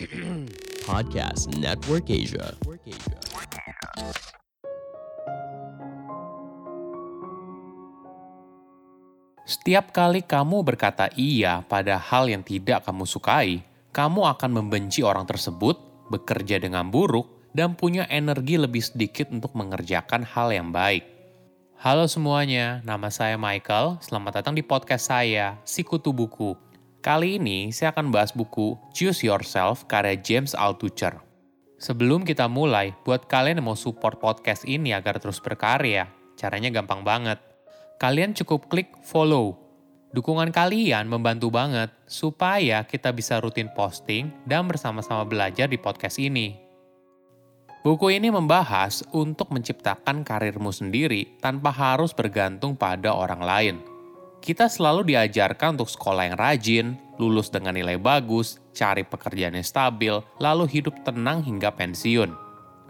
Podcast Network Asia. Setiap kali kamu berkata iya pada hal yang tidak kamu sukai, kamu akan membenci orang tersebut, bekerja dengan buruk, dan punya energi lebih sedikit untuk mengerjakan hal yang baik. Halo semuanya, nama saya Michael. Selamat datang di podcast saya, Sikutu Buku. Kali ini saya akan bahas buku Choose Yourself karya James Altucher. Sebelum kita mulai, buat kalian yang mau support podcast ini agar terus berkarya, caranya gampang banget. Kalian cukup klik follow. Dukungan kalian membantu banget supaya kita bisa rutin posting dan bersama-sama belajar di podcast ini. Buku ini membahas untuk menciptakan karirmu sendiri tanpa harus bergantung pada orang lain. Kita selalu diajarkan untuk sekolah yang rajin, lulus dengan nilai bagus, cari pekerjaan yang stabil, lalu hidup tenang hingga pensiun.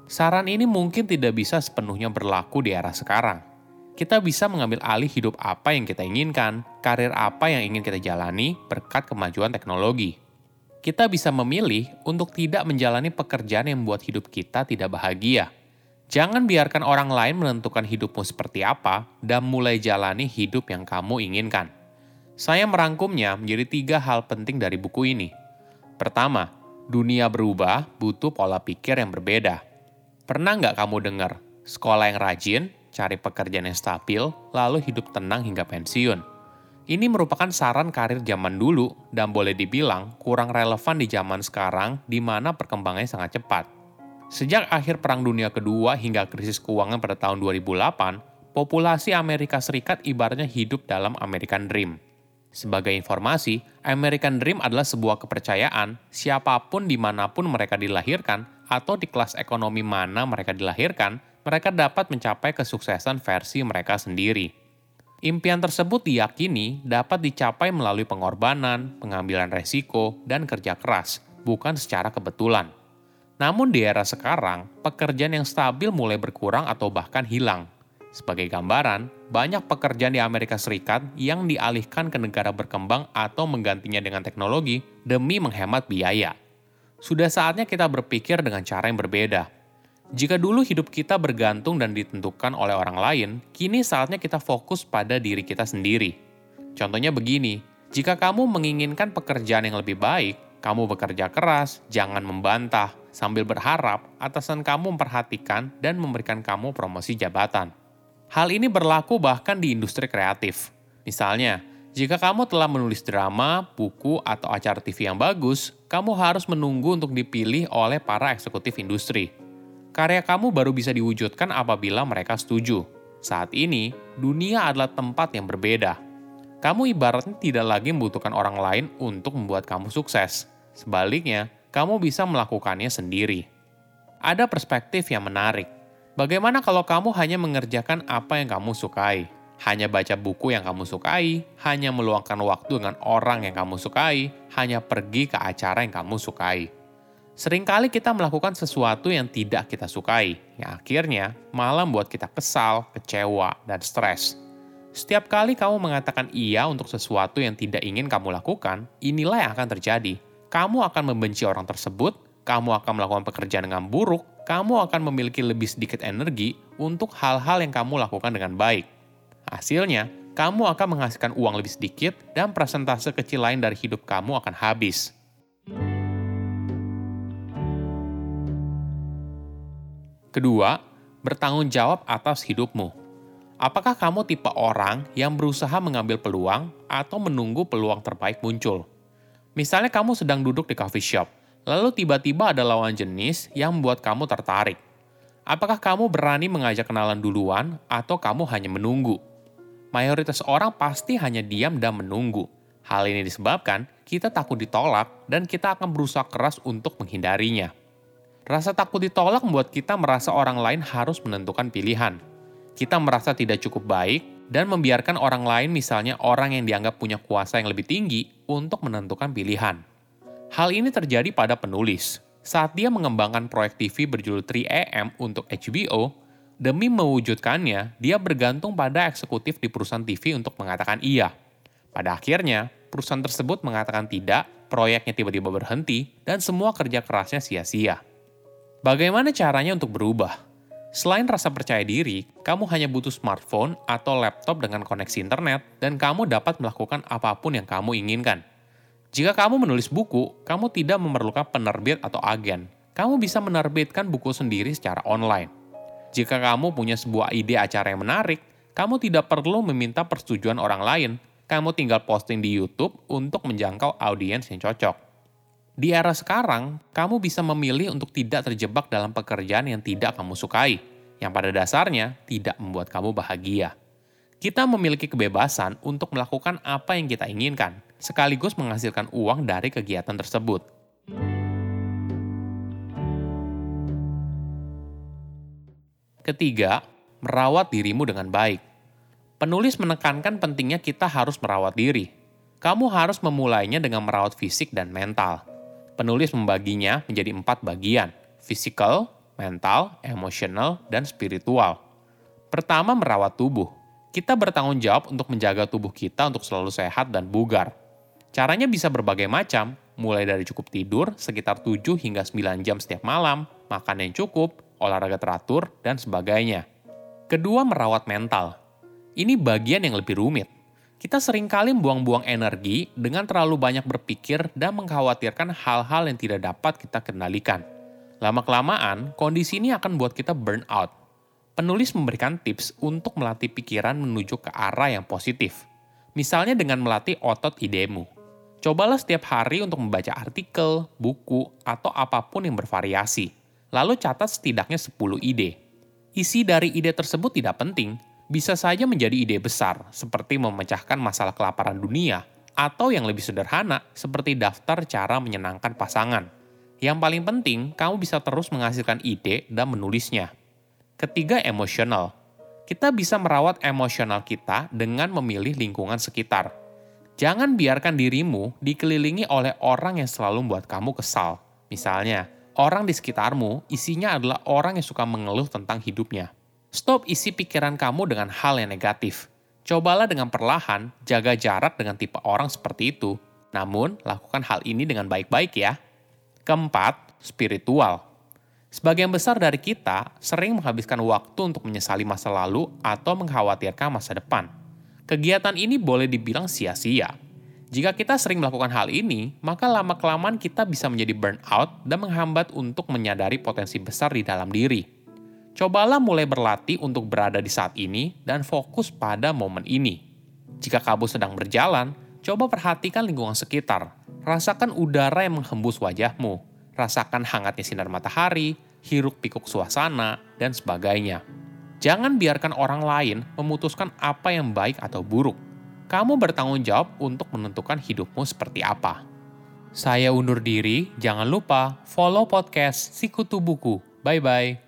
Saran ini mungkin tidak bisa sepenuhnya berlaku di era sekarang. Kita bisa mengambil alih hidup apa yang kita inginkan, karir apa yang ingin kita jalani berkat kemajuan teknologi. Kita bisa memilih untuk tidak menjalani pekerjaan yang membuat hidup kita tidak bahagia. Jangan biarkan orang lain menentukan hidupmu seperti apa dan mulai jalani hidup yang kamu inginkan. Saya merangkumnya menjadi tiga hal penting dari buku ini. Pertama, dunia berubah butuh pola pikir yang berbeda. Pernah nggak kamu dengar, sekolah yang rajin, cari pekerjaan yang stabil, lalu hidup tenang hingga pensiun? Ini merupakan saran karir zaman dulu dan boleh dibilang kurang relevan di zaman sekarang di mana perkembangannya sangat cepat. Sejak akhir Perang Dunia Kedua hingga krisis keuangan pada tahun 2008, populasi Amerika Serikat ibaratnya hidup dalam American Dream. Sebagai informasi, American Dream adalah sebuah kepercayaan siapa pun di mana pun mereka dilahirkan atau di kelas ekonomi mana mereka dilahirkan, mereka dapat mencapai kesuksesan versi mereka sendiri. Impian tersebut diyakini dapat dicapai melalui pengorbanan, pengambilan resiko, dan kerja keras, bukan secara kebetulan. Namun di era sekarang, pekerjaan yang stabil mulai berkurang atau bahkan hilang. Sebagai gambaran, banyak pekerjaan di Amerika Serikat yang dialihkan ke negara berkembang atau menggantinya dengan teknologi demi menghemat biaya. Sudah saatnya kita berpikir dengan cara yang berbeda. Jika dulu hidup kita bergantung dan ditentukan oleh orang lain, kini saatnya kita fokus pada diri kita sendiri. Contohnya begini, jika kamu menginginkan pekerjaan yang lebih baik, kamu bekerja keras, jangan membantah, sambil berharap atasan kamu memperhatikan dan memberikan kamu promosi jabatan. Hal ini berlaku bahkan di industri kreatif. Misalnya, jika kamu telah menulis drama, buku, atau acara TV yang bagus, kamu harus menunggu untuk dipilih oleh para eksekutif industri. Karya kamu baru bisa diwujudkan apabila mereka setuju. Saat ini, dunia adalah tempat yang berbeda kamu ibaratnya tidak lagi membutuhkan orang lain untuk membuat kamu sukses. Sebaliknya, kamu bisa melakukannya sendiri. Ada perspektif yang menarik. Bagaimana kalau kamu hanya mengerjakan apa yang kamu sukai? Hanya baca buku yang kamu sukai, hanya meluangkan waktu dengan orang yang kamu sukai, hanya pergi ke acara yang kamu sukai. Seringkali kita melakukan sesuatu yang tidak kita sukai, yang akhirnya malah membuat kita kesal, kecewa, dan stres. Setiap kali kamu mengatakan iya untuk sesuatu yang tidak ingin kamu lakukan, inilah yang akan terjadi. Kamu akan membenci orang tersebut, kamu akan melakukan pekerjaan dengan buruk, kamu akan memiliki lebih sedikit energi untuk hal-hal yang kamu lakukan dengan baik. Hasilnya, kamu akan menghasilkan uang lebih sedikit dan persentase kecil lain dari hidup kamu akan habis. Kedua, bertanggung jawab atas hidupmu. Apakah kamu tipe orang yang berusaha mengambil peluang atau menunggu peluang terbaik muncul? Misalnya kamu sedang duduk di coffee shop, lalu tiba-tiba ada lawan jenis yang membuat kamu tertarik. Apakah kamu berani mengajak kenalan duluan atau kamu hanya menunggu? Mayoritas orang pasti hanya diam dan menunggu. Hal ini disebabkan kita takut ditolak dan kita akan berusaha keras untuk menghindarinya. Rasa takut ditolak membuat kita merasa orang lain harus menentukan pilihan kita merasa tidak cukup baik dan membiarkan orang lain, misalnya orang yang dianggap punya kuasa yang lebih tinggi, untuk menentukan pilihan. Hal ini terjadi pada penulis. Saat dia mengembangkan proyek TV berjudul 3AM untuk HBO, demi mewujudkannya, dia bergantung pada eksekutif di perusahaan TV untuk mengatakan iya. Pada akhirnya, perusahaan tersebut mengatakan tidak proyeknya tiba-tiba berhenti, dan semua kerja kerasnya sia-sia. Bagaimana caranya untuk berubah? Selain rasa percaya diri, kamu hanya butuh smartphone atau laptop dengan koneksi internet, dan kamu dapat melakukan apa pun yang kamu inginkan. Jika kamu menulis buku, kamu tidak memerlukan penerbit atau agen. Kamu bisa menerbitkan buku sendiri secara online. Jika kamu punya sebuah ide acara yang menarik, kamu tidak perlu meminta persetujuan orang lain. Kamu tinggal posting di YouTube untuk menjangkau audiens yang cocok. Di era sekarang, kamu bisa memilih untuk tidak terjebak dalam pekerjaan yang tidak kamu sukai, yang pada dasarnya tidak membuat kamu bahagia. Kita memiliki kebebasan untuk melakukan apa yang kita inginkan, sekaligus menghasilkan uang dari kegiatan tersebut. Ketiga, merawat dirimu dengan baik. Penulis menekankan pentingnya kita harus merawat diri. Kamu harus memulainya dengan merawat fisik dan mental penulis membaginya menjadi empat bagian, physical, mental, emotional, dan spiritual. Pertama, merawat tubuh. Kita bertanggung jawab untuk menjaga tubuh kita untuk selalu sehat dan bugar. Caranya bisa berbagai macam, mulai dari cukup tidur sekitar 7 hingga 9 jam setiap malam, makan yang cukup, olahraga teratur, dan sebagainya. Kedua, merawat mental. Ini bagian yang lebih rumit kita sering kali buang-buang energi dengan terlalu banyak berpikir dan mengkhawatirkan hal-hal yang tidak dapat kita kendalikan. Lama-kelamaan, kondisi ini akan buat kita burn out. Penulis memberikan tips untuk melatih pikiran menuju ke arah yang positif. Misalnya dengan melatih otot idemu. Cobalah setiap hari untuk membaca artikel, buku, atau apa pun yang bervariasi. Lalu catat setidaknya 10 ide. Isi dari ide tersebut tidak penting, bisa saja menjadi ide besar, seperti memecahkan masalah kelaparan dunia, atau yang lebih sederhana, seperti daftar cara menyenangkan pasangan. Yang paling penting, kamu bisa terus menghasilkan ide dan menulisnya. Ketiga, emosional. Kita bisa merawat emosional kita dengan memilih lingkungan sekitar. Jangan biarkan dirimu dikelilingi oleh orang yang selalu membuat kamu kesal. Misalnya, orang di sekitarmu isinya adalah orang yang suka mengeluh tentang hidupnya Stop isi pikiran kamu dengan hal yang negatif. Cobalah dengan perlahan jaga jarak dengan tipe orang seperti itu. Namun, lakukan hal ini dengan baik-baik ya. Keempat, spiritual. Sebagian besar dari kita sering menghabiskan waktu untuk menyesali masa lalu atau mengkhawatirkan masa depan. Kegiatan ini boleh dibilang sia-sia. Jika kita sering melakukan hal ini, maka lama-kelamaan kita bisa menjadi burnout dan menghambat untuk menyadari potensi besar di dalam diri. Cobalah mulai berlatih untuk berada di saat ini dan fokus pada momen ini. Jika kamu sedang berjalan, coba perhatikan lingkungan sekitar. Rasakan udara yang menghembus wajahmu. Rasakan hangatnya sinar matahari, hiruk pikuk suasana, dan sebagainya. Jangan biarkan orang lain memutuskan apa yang baik atau buruk. Kamu bertanggung jawab untuk menentukan hidupmu seperti apa. Saya undur diri, jangan lupa follow podcast Sikutu Buku. Bye-bye.